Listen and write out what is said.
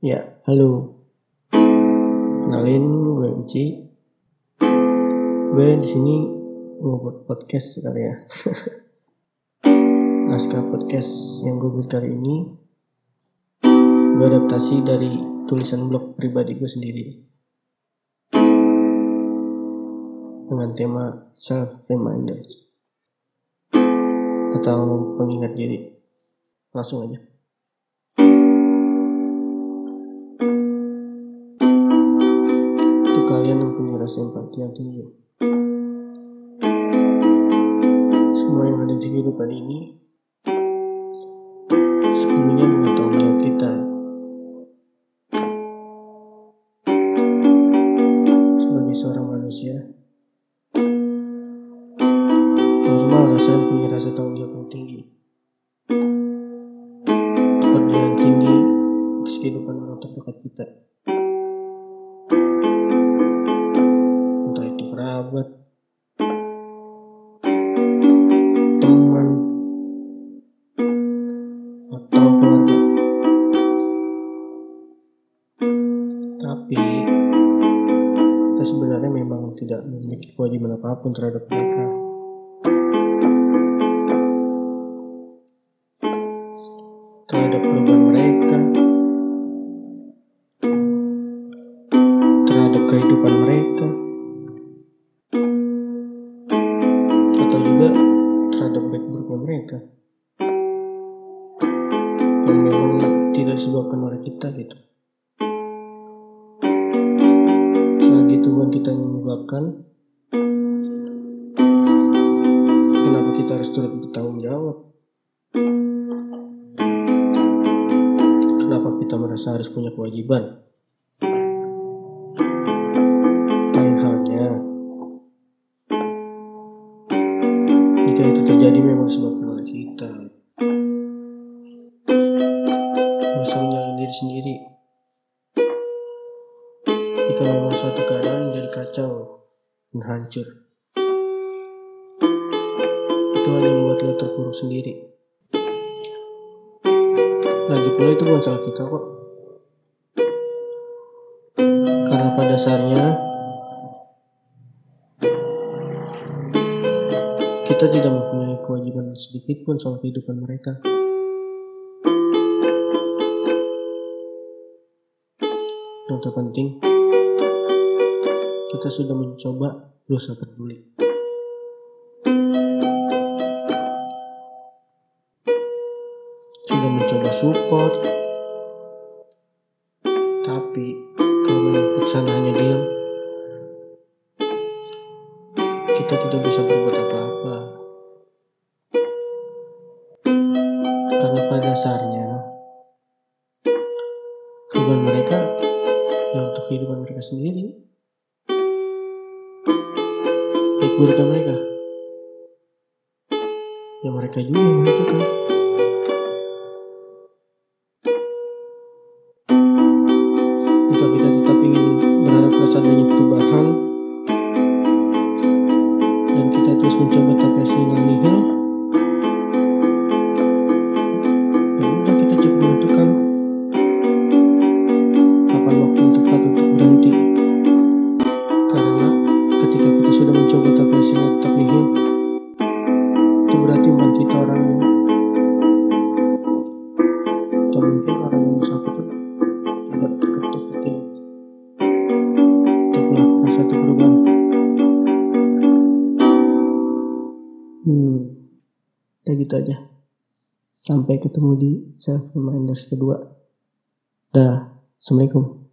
Ya, halo. Kenalin gue Uci. Gue di sini mau podcast kali ya. Naskah podcast yang gue buat kali ini gue adaptasi dari tulisan blog pribadi gue sendiri dengan tema self reminders atau pengingat diri. Langsung aja. Rasa empati yang tinggi. Semua yang ada di kehidupan ini sepenuhnya mengetahui jawab kita. Sebagai seorang manusia, normal rasanya punya rasa tanggung tidak memiliki kewajiban apa pun terhadap mereka. Terhadap perubahan mereka, terhadap kehidupan mereka, atau juga terhadap baik buruknya mereka yang memang tidak disebabkan oleh kita gitu. Selagi Tuhan kita menyebabkan, kenapa kita harus turut bertanggung jawab? Kenapa kita merasa harus punya kewajiban? Lain halnya, jika itu terjadi memang disebabkan Memang suatu keadaan menjadi kacau dan hancur, itu hanya membuat lo terpuruk sendiri. Lagi pula itu bukan salah kita kok. Karena pada dasarnya kita tidak mempunyai kewajiban sedikit pun soal kehidupan mereka. Yang terpenting, kita sudah mencoba berusaha peduli. Sudah mencoba support, tapi kalau memang putusan hanya diam, kita tidak bisa berbuat apa-apa. Karena pada dasarnya, perubahan mereka ya untuk kehidupan mereka sendiri. Buruknya mereka. Ya mereka juga yang menentukan. Jika kita tetap ingin berharap keras adanya perubahan dan kita terus mencoba itu berarti bukan kita orangnya. Atau mungkin orang yang bersangkutan tidak terketuk hatinya untuk melakukan satu perubahan. Hmm, ya gitu aja. Sampai ketemu di self reminders kedua. Dah, assalamualaikum.